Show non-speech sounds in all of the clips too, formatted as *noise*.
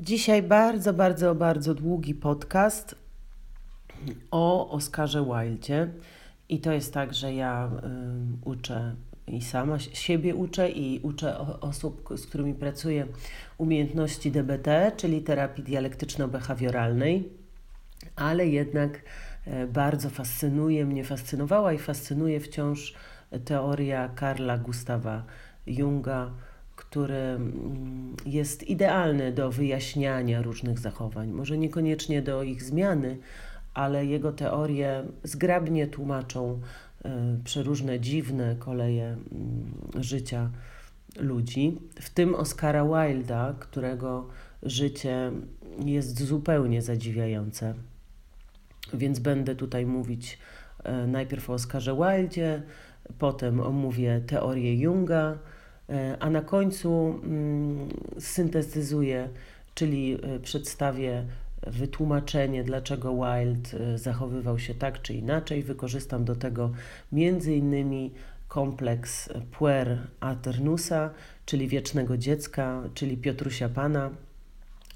Dzisiaj bardzo, bardzo, bardzo długi podcast o Oscarze Wildzie. I to jest tak, że ja y, uczę i sama siebie uczę i uczę osób, z którymi pracuję, umiejętności DBT, czyli terapii dialektyczno-behawioralnej, ale jednak y, bardzo fascynuje mnie, fascynowała i fascynuje wciąż teoria Karla Gustawa Junga, który mm, jest idealny do wyjaśniania różnych zachowań. Może niekoniecznie do ich zmiany, ale jego teorie zgrabnie tłumaczą e, przeróżne dziwne koleje mm, życia ludzi, w tym Oscara Wilda, którego życie jest zupełnie zadziwiające. Więc będę tutaj mówić e, najpierw o Oscarze Wildzie, potem omówię teorię Junga, a na końcu mm, syntetyzuję, czyli przedstawię wytłumaczenie, dlaczego Wild y, zachowywał się tak czy inaczej. Wykorzystam do tego między innymi kompleks Puer Aternusa, czyli wiecznego dziecka, czyli Piotrusia Pana,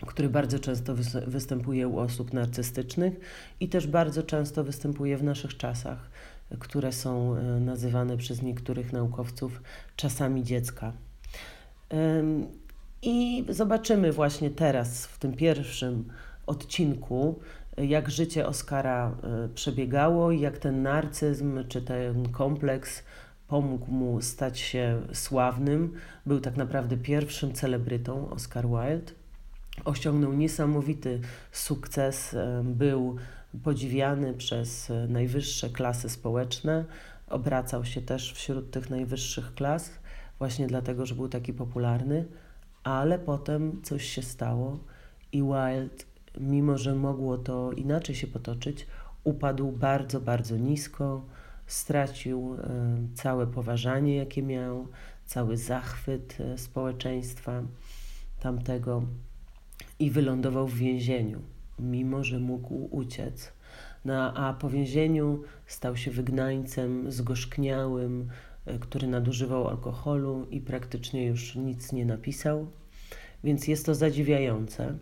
który bardzo często występuje u osób narcystycznych i też bardzo często występuje w naszych czasach, które są y, nazywane przez niektórych naukowców czasami dziecka. I zobaczymy właśnie teraz w tym pierwszym odcinku, jak życie Oskara e, przebiegało i jak ten narcyzm czy ten kompleks pomógł mu stać się sławnym. Był tak naprawdę pierwszym celebrytą Oscar Wilde. Osiągnął niesamowity sukces, e, był podziwiany przez najwyższe klasy społeczne, obracał się też wśród tych najwyższych klas, właśnie dlatego, że był taki popularny, ale potem coś się stało i Wilde mimo że mogło to inaczej się potoczyć, upadł bardzo, bardzo nisko, stracił e, całe poważanie, jakie miał, cały zachwyt e, społeczeństwa tamtego i wylądował w więzieniu, mimo że mógł uciec. No, a po więzieniu stał się wygnańcem zgorzkniałym, e, który nadużywał alkoholu i praktycznie już nic nie napisał. Więc jest to zadziwiające.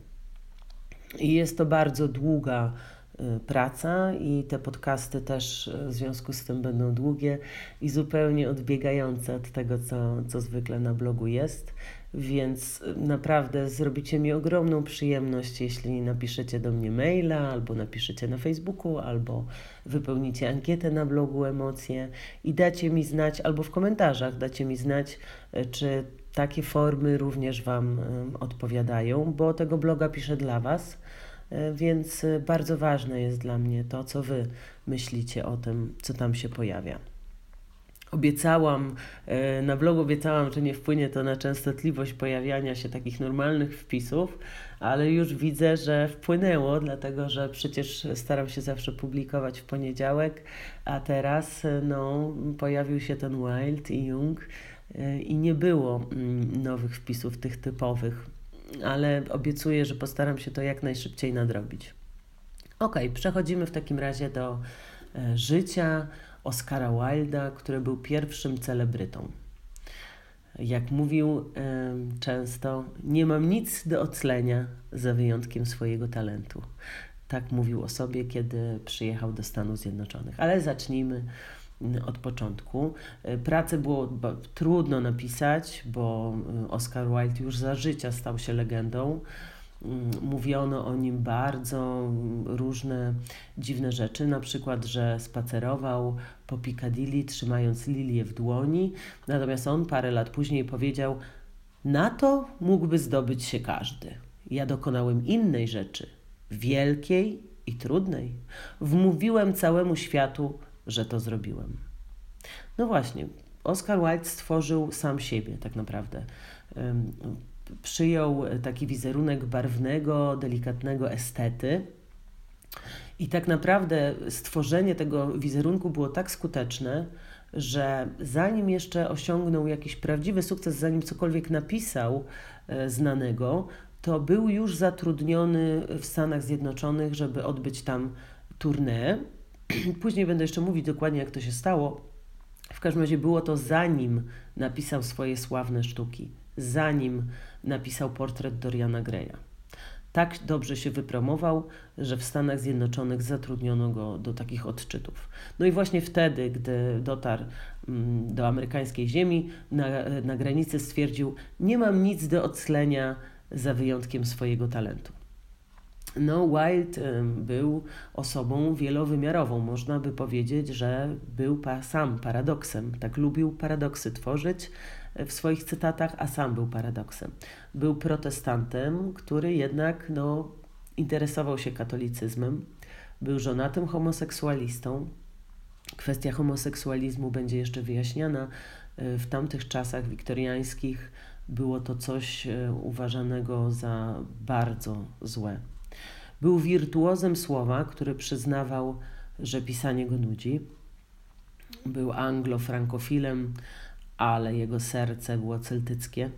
I jest to bardzo długa y, praca i te podcasty też y, w związku z tym będą długie i zupełnie odbiegające od tego, co, co zwykle na blogu jest. Więc y, naprawdę zrobicie mi ogromną przyjemność, jeśli napiszecie do mnie maila, albo napiszecie na Facebooku, albo wypełnicie ankietę na blogu Emocje i dacie mi znać, albo w komentarzach dacie mi znać, czy takie formy również Wam odpowiadają, bo tego bloga piszę dla Was, więc bardzo ważne jest dla mnie to, co Wy myślicie o tym, co tam się pojawia. Obiecałam, e, na blogu obiecałam, że nie wpłynie to na częstotliwość pojawiania się takich normalnych wpisów, ale już widzę, że wpłynęło, dlatego że przecież staram się zawsze publikować w poniedziałek, a teraz no, pojawił się ten Wild i Jung i nie było mm, nowych wpisów tych typowych, ale obiecuję, że postaram się to jak najszybciej nadrobić. Ok, przechodzimy w takim razie do e, życia Oscara Wilda, który był pierwszym celebrytą. Jak mówił często, nie mam nic do oclenia za wyjątkiem swojego talentu. Tak mówił o sobie, kiedy przyjechał do Stanów Zjednoczonych. Ale zacznijmy od początku. E, pracę było trudno napisać, bo Oscar Wilde już za życia stał się legendą. Mm, mówiono o nim bardzo różne dziwne rzeczy, na przykład, że spacerował po Piccadilly trzymając lilię w dłoni, natomiast on parę lat później powiedział: Na to mógłby zdobyć się każdy. Ja dokonałem innej rzeczy, wielkiej i trudnej. Wmówiłem całemu światu, że to zrobiłem. No właśnie, Oscar Wilde stworzył sam siebie tak naprawdę. Przyjął taki wizerunek barwnego, delikatnego estety. I tak naprawdę stworzenie tego wizerunku było tak skuteczne, że zanim jeszcze osiągnął jakiś prawdziwy sukces, zanim cokolwiek napisał e, znanego, to był już zatrudniony w Stanach Zjednoczonych, żeby odbyć tam tournée. *clears throat* Później będę jeszcze mówić dokładnie, jak to się stało. W każdym razie było to zanim napisał swoje sławne sztuki, zanim napisał portret Doriana Greya. tak dobrze się wypromował, że w Stanach Zjednoczonych zatrudniono go do takich odczytów. No i właśnie wtedy, gdy dotarł mm, do amerykańskiej ziemi, na, na granicy stwierdził: Nie mam nic do oclenia za wyjątkiem swojego talentu. No, Wilde był osobą wielowymiarową. Można by powiedzieć, że był pa, sam paradoksem. Tak lubił paradoksy tworzyć w swoich cytatach, a sam był paradoksem. Był protestantem, który jednak no, interesował się katolicyzmem, był żonatym homoseksualistą. Kwestia homoseksualizmu będzie jeszcze wyjaśniana. E, w tamtych czasach wiktoriańskich było to coś e, uważanego za bardzo złe. Był wirtuozem słowa, który przyznawał, że pisanie go nudzi. Był anglo-frankofilem, ale jego serce było celtyckie.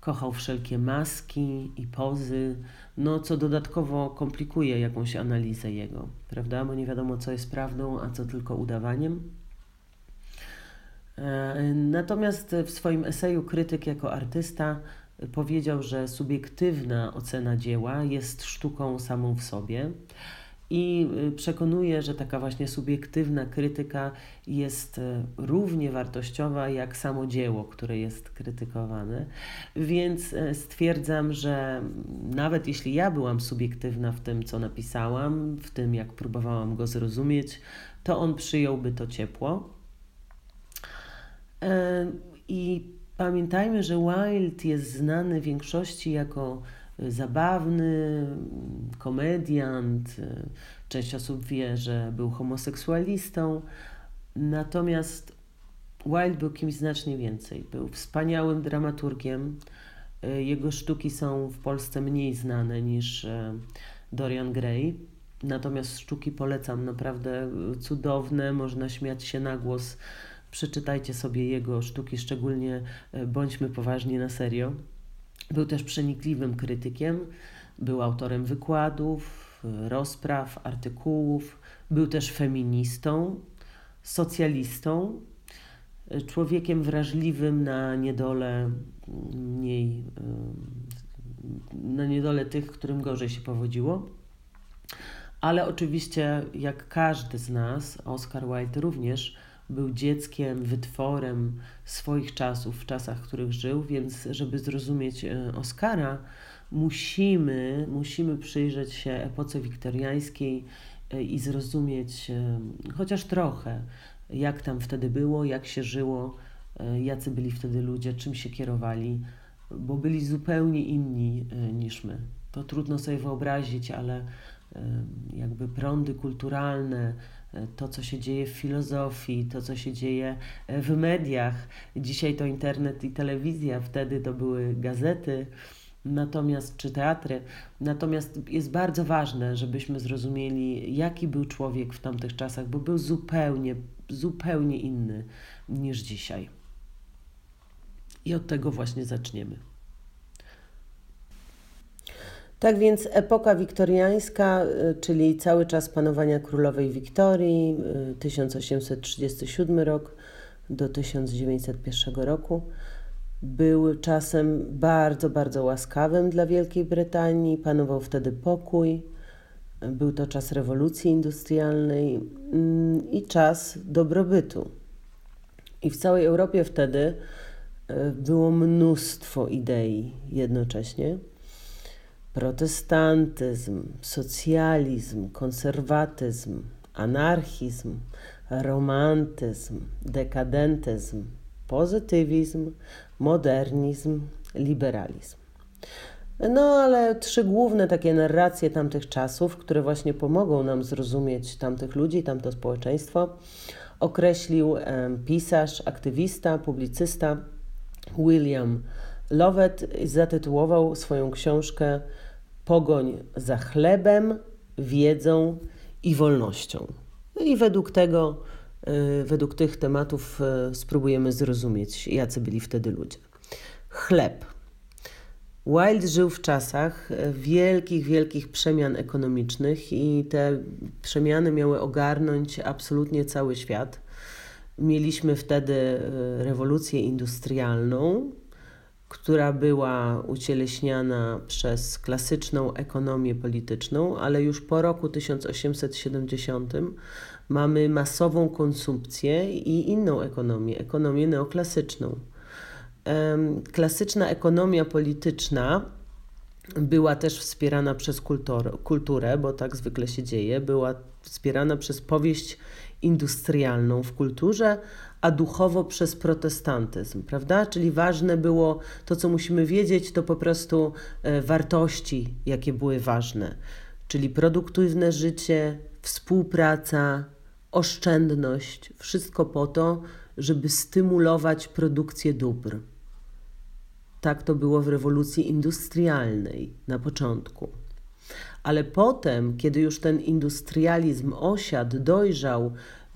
Kochał wszelkie maski i pozy, no co dodatkowo komplikuje jakąś analizę jego, prawda? Bo nie wiadomo, co jest prawdą, a co tylko udawaniem. E, natomiast w swoim eseju Krytyk jako artysta powiedział, że subiektywna ocena dzieła jest sztuką samą w sobie i y, przekonuje, że taka właśnie subiektywna krytyka jest y, równie wartościowa jak samo dzieło, które jest krytykowane. Więc y, stwierdzam, że nawet jeśli ja byłam subiektywna w tym, co napisałam, w tym, jak próbowałam go zrozumieć, to on przyjąłby to ciepło. I pamiętajmy, że Wilde jest znany większości jako zabawny, komediant. Część osób wie, że był homoseksualistą. Natomiast Wilde był kimś znacznie więcej. Był wspaniałym dramaturgiem. Jego sztuki są w Polsce mniej znane niż e, Dorian Gray. Natomiast sztuki polecam, naprawdę cudowne, można śmiać się na głos. Przeczytajcie sobie jego sztuki, szczególnie e, bądźmy poważni na serio. Był też przenikliwym krytykiem, był autorem wykładów, rozpraw, artykułów, był też feministą, socjalistą, człowiekiem wrażliwym na niedolę mniej, na niedolę tych, którym gorzej się powodziło. Ale oczywiście, jak każdy z nas, Oscar Wilde również, był dzieckiem, wytworem swoich czasów, w czasach, w których żył, więc żeby zrozumieć e, Oscara, musimy, musimy przyjrzeć się epoce wiktoriańskiej e, i zrozumieć e, chociaż trochę, jak tam wtedy było, jak się żyło, jacy byli wtedy ludzie, czym się kierowali, bo byli zupełnie inni niż my. To trudno sobie wyobrazić, ale jakby prądy kulturalne, to, co się dzieje w filozofii, to, co się dzieje w mediach. Dzisiaj to internet i telewizja, wtedy to były gazety, natomiast czy teatry. Natomiast jest bardzo ważne, żebyśmy zrozumieli, jaki był człowiek w tamtych czasach, bo był zupełnie, zupełnie inny niż dzisiaj. I od tego właśnie zaczniemy. Tak więc epoka wiktoriańska, y, czyli cały czas panowania królowej Wiktorii, 1837 y, rok do 1901 roku, był czasem bardzo, bardzo łaskawym dla Wielkiej Brytanii. Panował wtedy pokój. Był to czas rewolucji industrialnej mm, i czas dobrobytu. I w całej Europie wtedy y, było mnóstwo idei jednocześnie protestantyzm, socjalizm, konserwatyzm, anarchizm, romantyzm, dekadentyzm, pozytywizm, modernizm, liberalizm. No, ale trzy główne takie narracje tamtych czasów, które właśnie pomogą nam zrozumieć tamtych ludzi, tamto społeczeństwo, określił pisarz, aktywista, publicysta William Lovett zatytułował swoją książkę Pogoń za chlebem, wiedzą i wolnością. No i według tego, y, według tych tematów y, spróbujemy zrozumieć, jacy byli wtedy ludzie. Chleb. Wilde żył w czasach y, wielkich, wielkich przemian ekonomicznych i te przemiany miały ogarnąć absolutnie cały świat. Mieliśmy wtedy rewolucję industrialną, która była ucieleśniana przez klasyczną ekonomię polityczną, ale już po roku 1870 mamy masową konsumpcję i inną ekonomię, ekonomię neoklasyczną. Klasyczna ekonomia polityczna była też wspierana przez kultur, kulturę, bo tak zwykle się dzieje, była wspierana przez powieść industrialną w kulturze, a duchowo przez protestantyzm, prawda? Czyli ważne było to, co musimy wiedzieć, to po prostu e, wartości, jakie były ważne, czyli produktywne życie, współpraca, oszczędność, wszystko po to, żeby stymulować produkcję dóbr. Tak to było w rewolucji industrialnej na początku. Ale potem, kiedy już ten industrializm osiadł, dojrzał,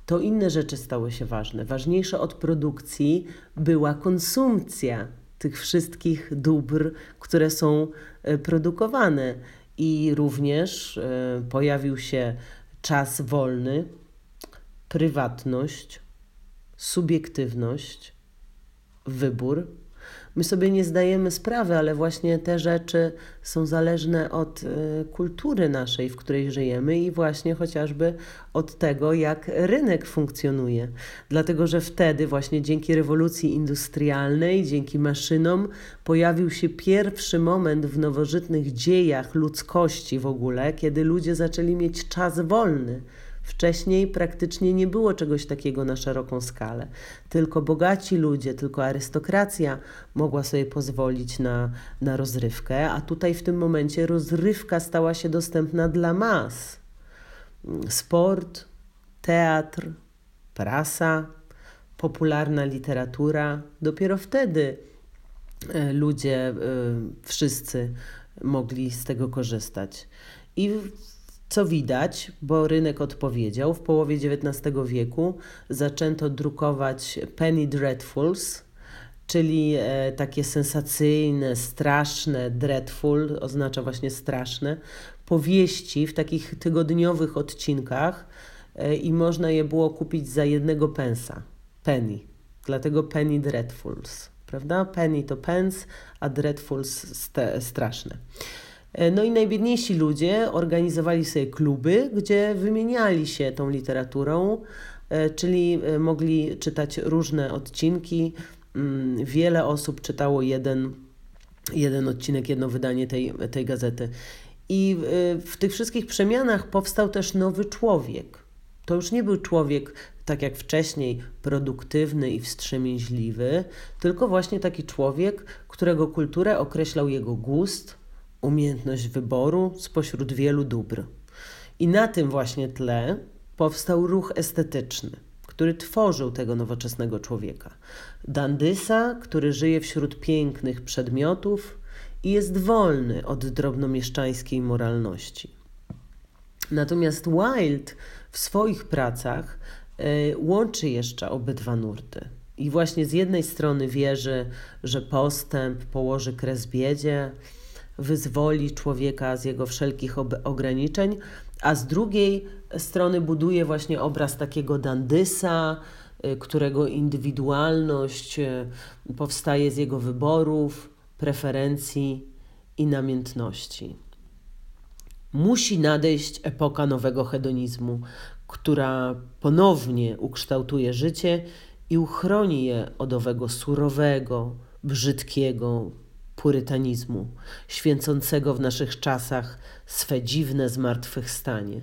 to inne rzeczy stały się ważne. Ważniejsze od produkcji była konsumpcja tych wszystkich dóbr, które są e, produkowane. I również e, pojawił się czas wolny, prywatność, subiektywność, wybór My sobie nie zdajemy sprawy, ale właśnie te rzeczy są zależne od y, kultury naszej, w której żyjemy i właśnie chociażby od tego, jak rynek funkcjonuje. Dlatego, że wtedy właśnie dzięki rewolucji industrialnej, dzięki maszynom pojawił się pierwszy moment w nowożytnych dziejach ludzkości w ogóle, kiedy ludzie zaczęli mieć czas wolny Wcześniej praktycznie nie było czegoś takiego na szeroką skalę. Tylko bogaci ludzie, tylko arystokracja mogła sobie pozwolić na, na rozrywkę, a tutaj w tym momencie rozrywka stała się dostępna dla mas. Sport, teatr, prasa, popularna literatura. Dopiero wtedy e, ludzie e, wszyscy mogli z tego korzystać. I co widać, bo rynek odpowiedział, w połowie XIX wieku zaczęto drukować penny dreadfuls, czyli e, takie sensacyjne, straszne, dreadful oznacza właśnie straszne, powieści w takich tygodniowych odcinkach e, i można je było kupić za jednego pensa, penny, dlatego penny dreadfuls, prawda? Penny to pence, a dreadfuls straszne. E, no i najbiedniejsi ludzie organizowali sobie kluby, gdzie wymieniali się tą literaturą, e, czyli e, mogli czytać różne odcinki. Mm, wiele osób czytało jeden, jeden odcinek, jedno wydanie tej, tej gazety. I w tych wszystkich przemianach powstał też nowy człowiek. To już nie był człowiek, tak jak wcześniej, produktywny i wstrzemięźliwy, tylko właśnie taki człowiek, którego kulturę określał jego gust, umiejętność wyboru spośród wielu dóbr. I na tym właśnie tle powstał ruch estetyczny, który tworzył tego nowoczesnego człowieka. Dandysa, który żyje wśród pięknych przedmiotów i jest wolny od drobnomieszczańskiej moralności. Natomiast Wilde w swoich pracach y, łączy jeszcze obydwa nurty. I właśnie z jednej strony wierzy, że postęp położy kres biedzie, wyzwoli człowieka z jego wszelkich ograniczeń, a z drugiej strony buduje właśnie obraz takiego dandysa, y, którego indywidualność y, powstaje z jego wyborów, preferencji i namiętności. Musi nadejść epoka nowego hedonizmu, która ponownie ukształtuje życie i uchroni je od owego surowego, brzydkiego, purytanizmu, święcącego w naszych czasach swe dziwne zmartwychwstanie.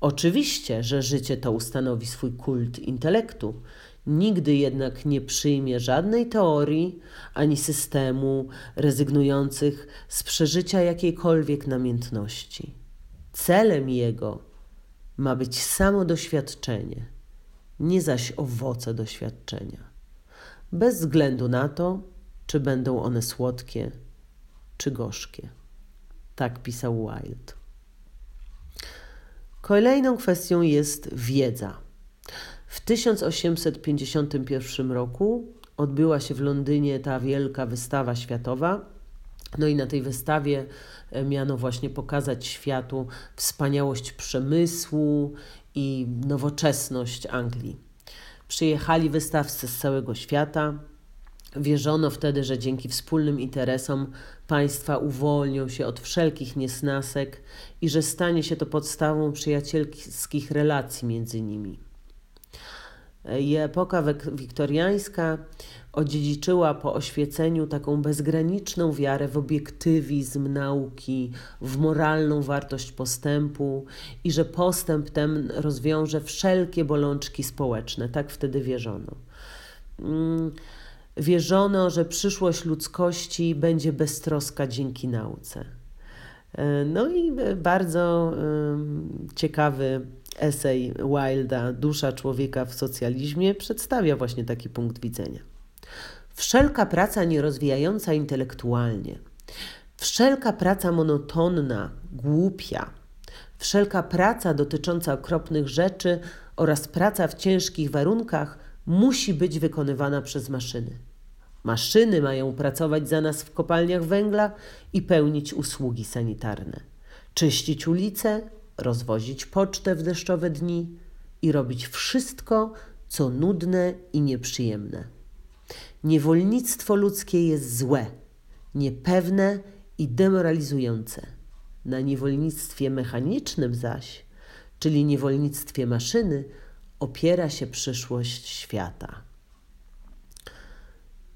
Oczywiście, że życie to ustanowi swój kult intelektu, nigdy jednak nie przyjmie żadnej teorii ani systemu rezygnujących z przeżycia jakiejkolwiek namiętności. Celem jego ma być samo doświadczenie, nie zaś owoce doświadczenia. Bez względu na to, czy będą one słodkie, czy gorzkie. Tak pisał Wilde. Kolejną kwestią jest wiedza. W 1851 roku odbyła się w Londynie ta wielka wystawa światowa. No i na tej wystawie e, miano właśnie pokazać światu wspaniałość przemysłu i nowoczesność Anglii. Przyjechali wystawcy z całego świata, Wierzono wtedy, że dzięki wspólnym interesom państwa uwolnią się od wszelkich niesnasek i że stanie się to podstawą przyjacielskich relacji między nimi. I epoka wiktoriańska odziedziczyła po oświeceniu taką bezgraniczną wiarę w obiektywizm nauki, w moralną wartość postępu i że postęp ten rozwiąże wszelkie bolączki społeczne. Tak wtedy wierzono. Wierzono, że przyszłość ludzkości będzie beztroska dzięki nauce. E, no i bardzo ciekawy esej Wilda Dusza człowieka w socjalizmie przedstawia właśnie taki punkt widzenia. Wszelka praca nierozwijająca intelektualnie, wszelka praca monotonna, głupia, wszelka praca dotycząca okropnych rzeczy oraz praca w ciężkich warunkach musi być wykonywana przez maszyny. Maszyny mają pracować za nas w kopalniach węgla i pełnić usługi sanitarne, czyścić ulice, rozwozić pocztę w deszczowe dni i robić wszystko, co nudne i nieprzyjemne. Niewolnictwo ludzkie jest złe, niepewne i demoralizujące. Na niewolnictwie mechanicznym zaś, czyli niewolnictwie maszyny, opiera się przyszłość świata.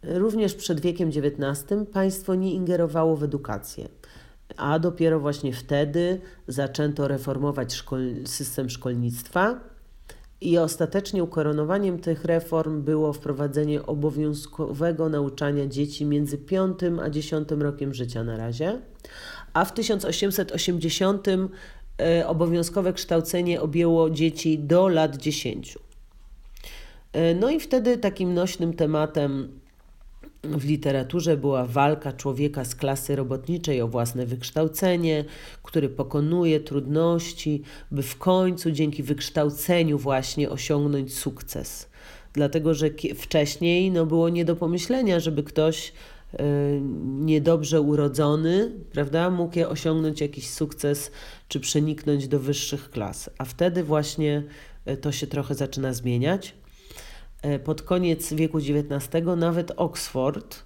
Również przed wiekiem XIX państwo nie ingerowało w edukację, a dopiero właśnie wtedy zaczęto reformować szkol system szkolnictwa i ostatecznie ukoronowaniem tych reform było wprowadzenie obowiązkowego nauczania dzieci między 5 a 10 rokiem życia na razie, a w 1880 e, obowiązkowe kształcenie objęło dzieci do lat 10. E, no i wtedy takim nośnym tematem w literaturze była walka człowieka z klasy robotniczej o własne wykształcenie, który pokonuje trudności, by w końcu dzięki wykształceniu właśnie osiągnąć sukces. Dlatego, że wcześniej no, było nie do pomyślenia, żeby ktoś y, niedobrze urodzony, prawda, mógł osiągnąć jakiś sukces czy przeniknąć do wyższych klas. A wtedy właśnie y, to się trochę zaczyna zmieniać. E, pod koniec wieku XIX nawet Oxford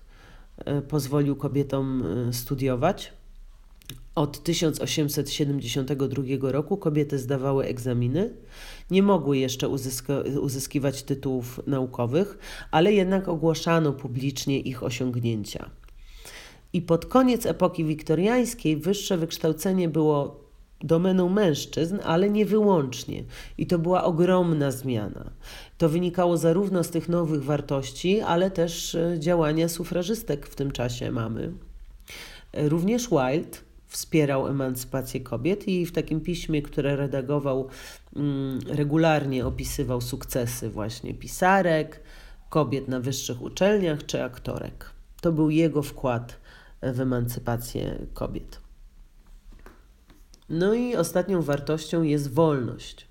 e, pozwolił kobietom e, studiować. Od 1872 roku kobiety zdawały egzaminy. Nie mogły jeszcze uzyskiwać tytułów naukowych, ale jednak ogłaszano publicznie ich osiągnięcia. I pod koniec epoki wiktoriańskiej wyższe wykształcenie było domeną mężczyzn, ale nie wyłącznie. I to była ogromna zmiana. To wynikało zarówno z tych nowych wartości, ale też e, działania sufrażystek w tym czasie mamy. E, również Wilde wspierał emancypację kobiet i w takim piśmie, które redagował, mm, regularnie opisywał sukcesy właśnie pisarek, kobiet na wyższych uczelniach czy aktorek. To był jego wkład w emancypację kobiet. No i ostatnią wartością jest wolność.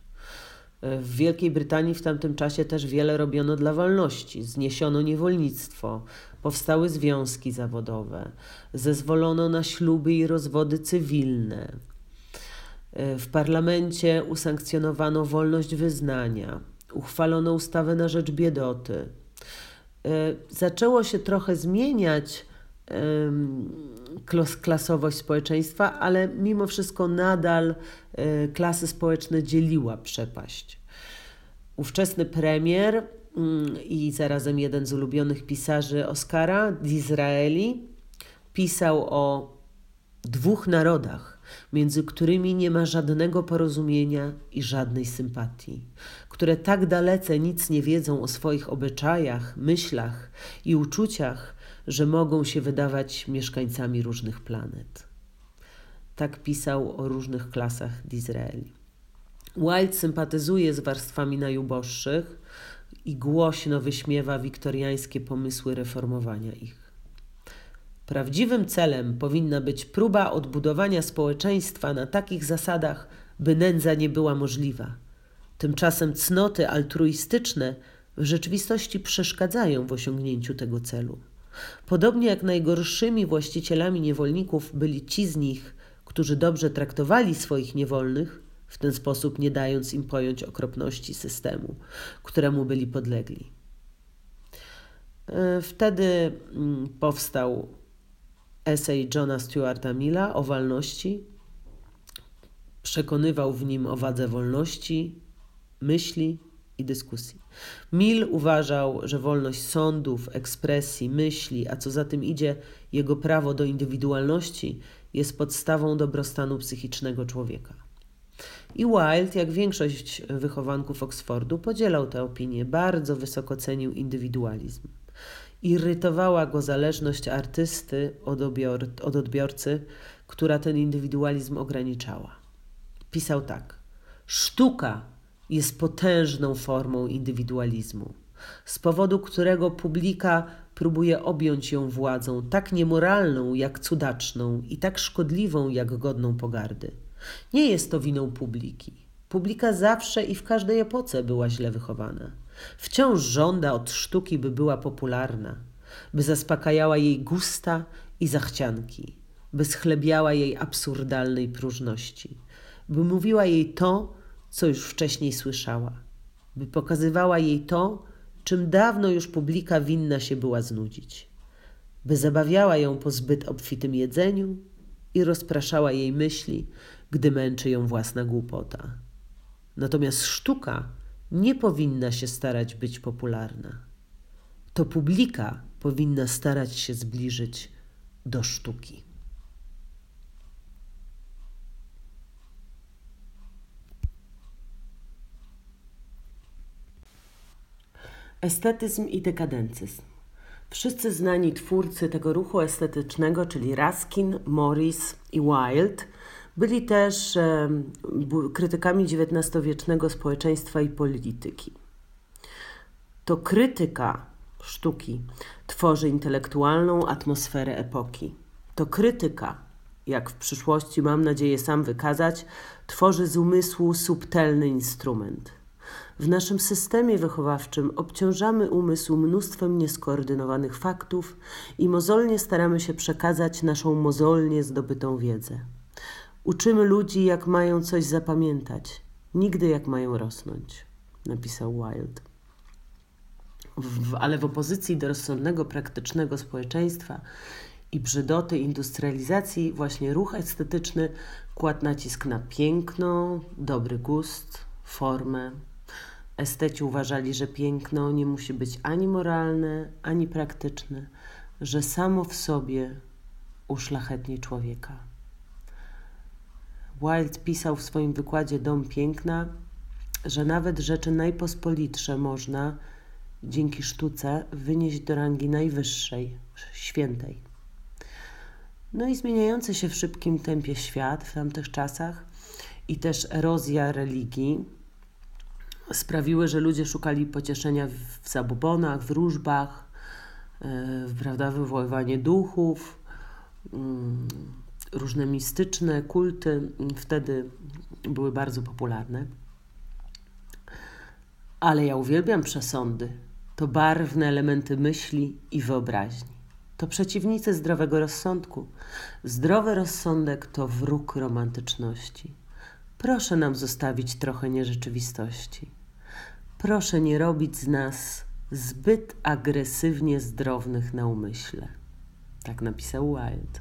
W Wielkiej Brytanii w tamtym czasie też wiele robiono dla wolności. Zniesiono niewolnictwo, powstały związki zawodowe, zezwolono na śluby i rozwody cywilne. W parlamencie usankcjonowano wolność wyznania, uchwalono ustawę na rzecz biedoty. Zaczęło się trochę zmieniać klasowość społeczeństwa, ale mimo wszystko nadal e, klasy społeczne dzieliła przepaść. Ówczesny premier mm, i zarazem jeden z ulubionych pisarzy Oscara, Disraeli, pisał o dwóch narodach, między którymi nie ma żadnego porozumienia i żadnej sympatii, które tak dalece nic nie wiedzą o swoich obyczajach, myślach i uczuciach, że mogą się wydawać mieszkańcami różnych planet. Tak pisał o różnych klasach Dizraeli. Wilde sympatyzuje z warstwami najuboższych i głośno wyśmiewa wiktoriańskie pomysły reformowania ich. Prawdziwym celem powinna być próba odbudowania społeczeństwa na takich zasadach, by nędza nie była możliwa. Tymczasem cnoty altruistyczne w rzeczywistości przeszkadzają w osiągnięciu tego celu. Podobnie jak najgorszymi właścicielami niewolników byli ci z nich, którzy dobrze traktowali swoich niewolnych, w ten sposób nie dając im pojąć okropności systemu, któremu byli podlegli. E, wtedy mm, powstał esej Johna Stuarta Milla o walności. Przekonywał w nim o wadze wolności, myśli i dyskusji. Mill uważał, że wolność sądów, ekspresji, myśli, a co za tym idzie, jego prawo do indywidualności jest podstawą dobrostanu psychicznego człowieka. I Wilde, jak większość wychowanków Oksfordu, podzielał tę opinię, bardzo wysoko cenił indywidualizm. Irytowała go zależność artysty od, odbior od odbiorcy, która ten indywidualizm ograniczała. Pisał tak: Sztuka jest potężną formą indywidualizmu, z powodu którego publika próbuje objąć ją władzą tak niemoralną jak cudaczną i tak szkodliwą jak godną pogardy. Nie jest to winą publiki. Publika zawsze i w każdej epoce była źle wychowana. Wciąż żąda od sztuki, by była popularna, by zaspokajała jej gusta i zachcianki, by schlebiała jej absurdalnej próżności, by mówiła jej to, co już wcześniej słyszała, by pokazywała jej to, czym dawno już publika winna się była znudzić, by zabawiała ją po zbyt obfitym jedzeniu i rozpraszała jej myśli, gdy męczy ją własna głupota. Natomiast sztuka nie powinna się starać być popularna. To publika powinna starać się zbliżyć do sztuki. Estetyzm i dekadencyzm. Wszyscy znani twórcy tego ruchu estetycznego, czyli Raskin, Morris i Wilde, byli też krytykami XIX-wiecznego społeczeństwa i polityki. To krytyka sztuki tworzy intelektualną atmosferę epoki. To krytyka, jak w przyszłości mam nadzieję sam wykazać, tworzy z umysłu subtelny instrument. W naszym systemie wychowawczym obciążamy umysł mnóstwem nieskoordynowanych faktów i mozolnie staramy się przekazać naszą mozolnie zdobytą wiedzę. Uczymy ludzi, jak mają coś zapamiętać, nigdy jak mają rosnąć, napisał Wilde. W, ale w opozycji do rozsądnego, praktycznego społeczeństwa i brzydoty industrializacji, właśnie ruch estetyczny kładł nacisk na piękno, dobry gust, formę. Esteci uważali, że piękno nie musi być ani moralne, ani praktyczne, że samo w sobie uszlachetni człowieka. Wilde pisał w swoim wykładzie Dom Piękna, że nawet rzeczy najpospolitsze można dzięki sztuce wynieść do rangi najwyższej, świętej. No i zmieniający się w szybkim tempie świat w tamtych czasach i też erozja religii sprawiły, że ludzie szukali pocieszenia w zabobonach, wróżbach, yy, prawda, wywoływanie duchów. Yy, różne mistyczne kulty wtedy były bardzo popularne. Ale ja uwielbiam przesądy. To barwne elementy myśli i wyobraźni. To przeciwnicy zdrowego rozsądku. Zdrowy rozsądek to wróg romantyczności. Proszę nam zostawić trochę nierzeczywistości. Proszę nie robić z nas zbyt agresywnie zdrownych na umyśle. Tak napisał Wilde.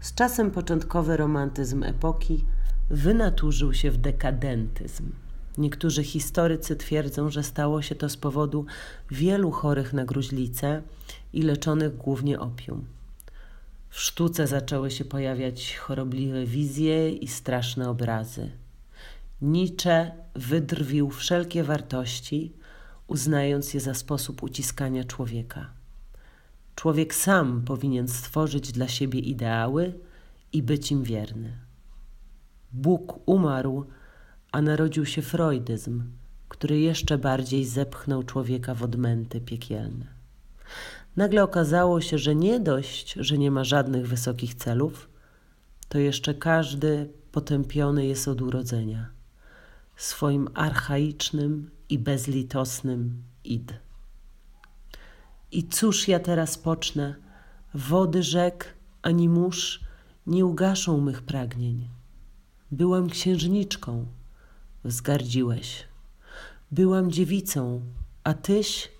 Z czasem początkowy romantyzm epoki wynaturzył się w dekadentyzm. Niektórzy historycy twierdzą, że stało się to z powodu wielu chorych na gruźlicę i leczonych głównie opium. W sztuce zaczęły się pojawiać chorobliwe wizje i straszne obrazy. Nietzsche wydrwił wszelkie wartości, uznając je za sposób uciskania człowieka. Człowiek sam powinien stworzyć dla siebie ideały i być im wierny. Bóg umarł, a narodził się freudyzm, który jeszcze bardziej zepchnął człowieka w odmęty piekielne. Nagle okazało się, że nie dość, że nie ma żadnych wysokich celów, to jeszcze każdy potępiony jest od urodzenia swoim archaicznym i bezlitosnym id. I cóż ja teraz pocznę? Wody rzek ani mórz nie ugaszą mych pragnień. Byłam księżniczką, wzgardziłeś. Byłam dziewicą, a tyś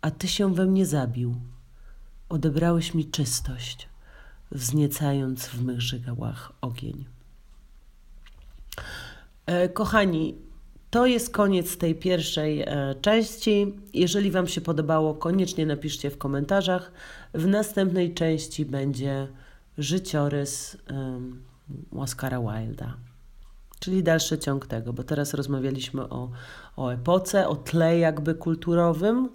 a ty się we mnie zabił. Odebrałeś mi czystość, wzniecając w mych żygałach ogień. E, kochani, to jest koniec tej pierwszej e, części. Jeżeli Wam się podobało, koniecznie napiszcie w komentarzach. W następnej części będzie życiorys um, Oscara Wilda. Czyli dalszy ciąg tego, bo teraz rozmawialiśmy o, o epoce, o tle jakby kulturowym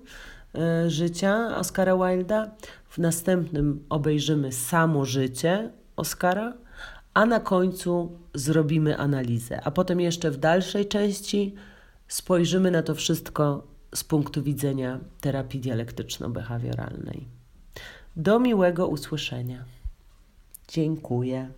y, życia Oscara Wilda. W następnym obejrzymy samo życie Oscara, a na końcu zrobimy analizę. A potem jeszcze w dalszej części spojrzymy na to wszystko z punktu widzenia terapii dialektyczno-behawioralnej. Do miłego usłyszenia. Dziękuję.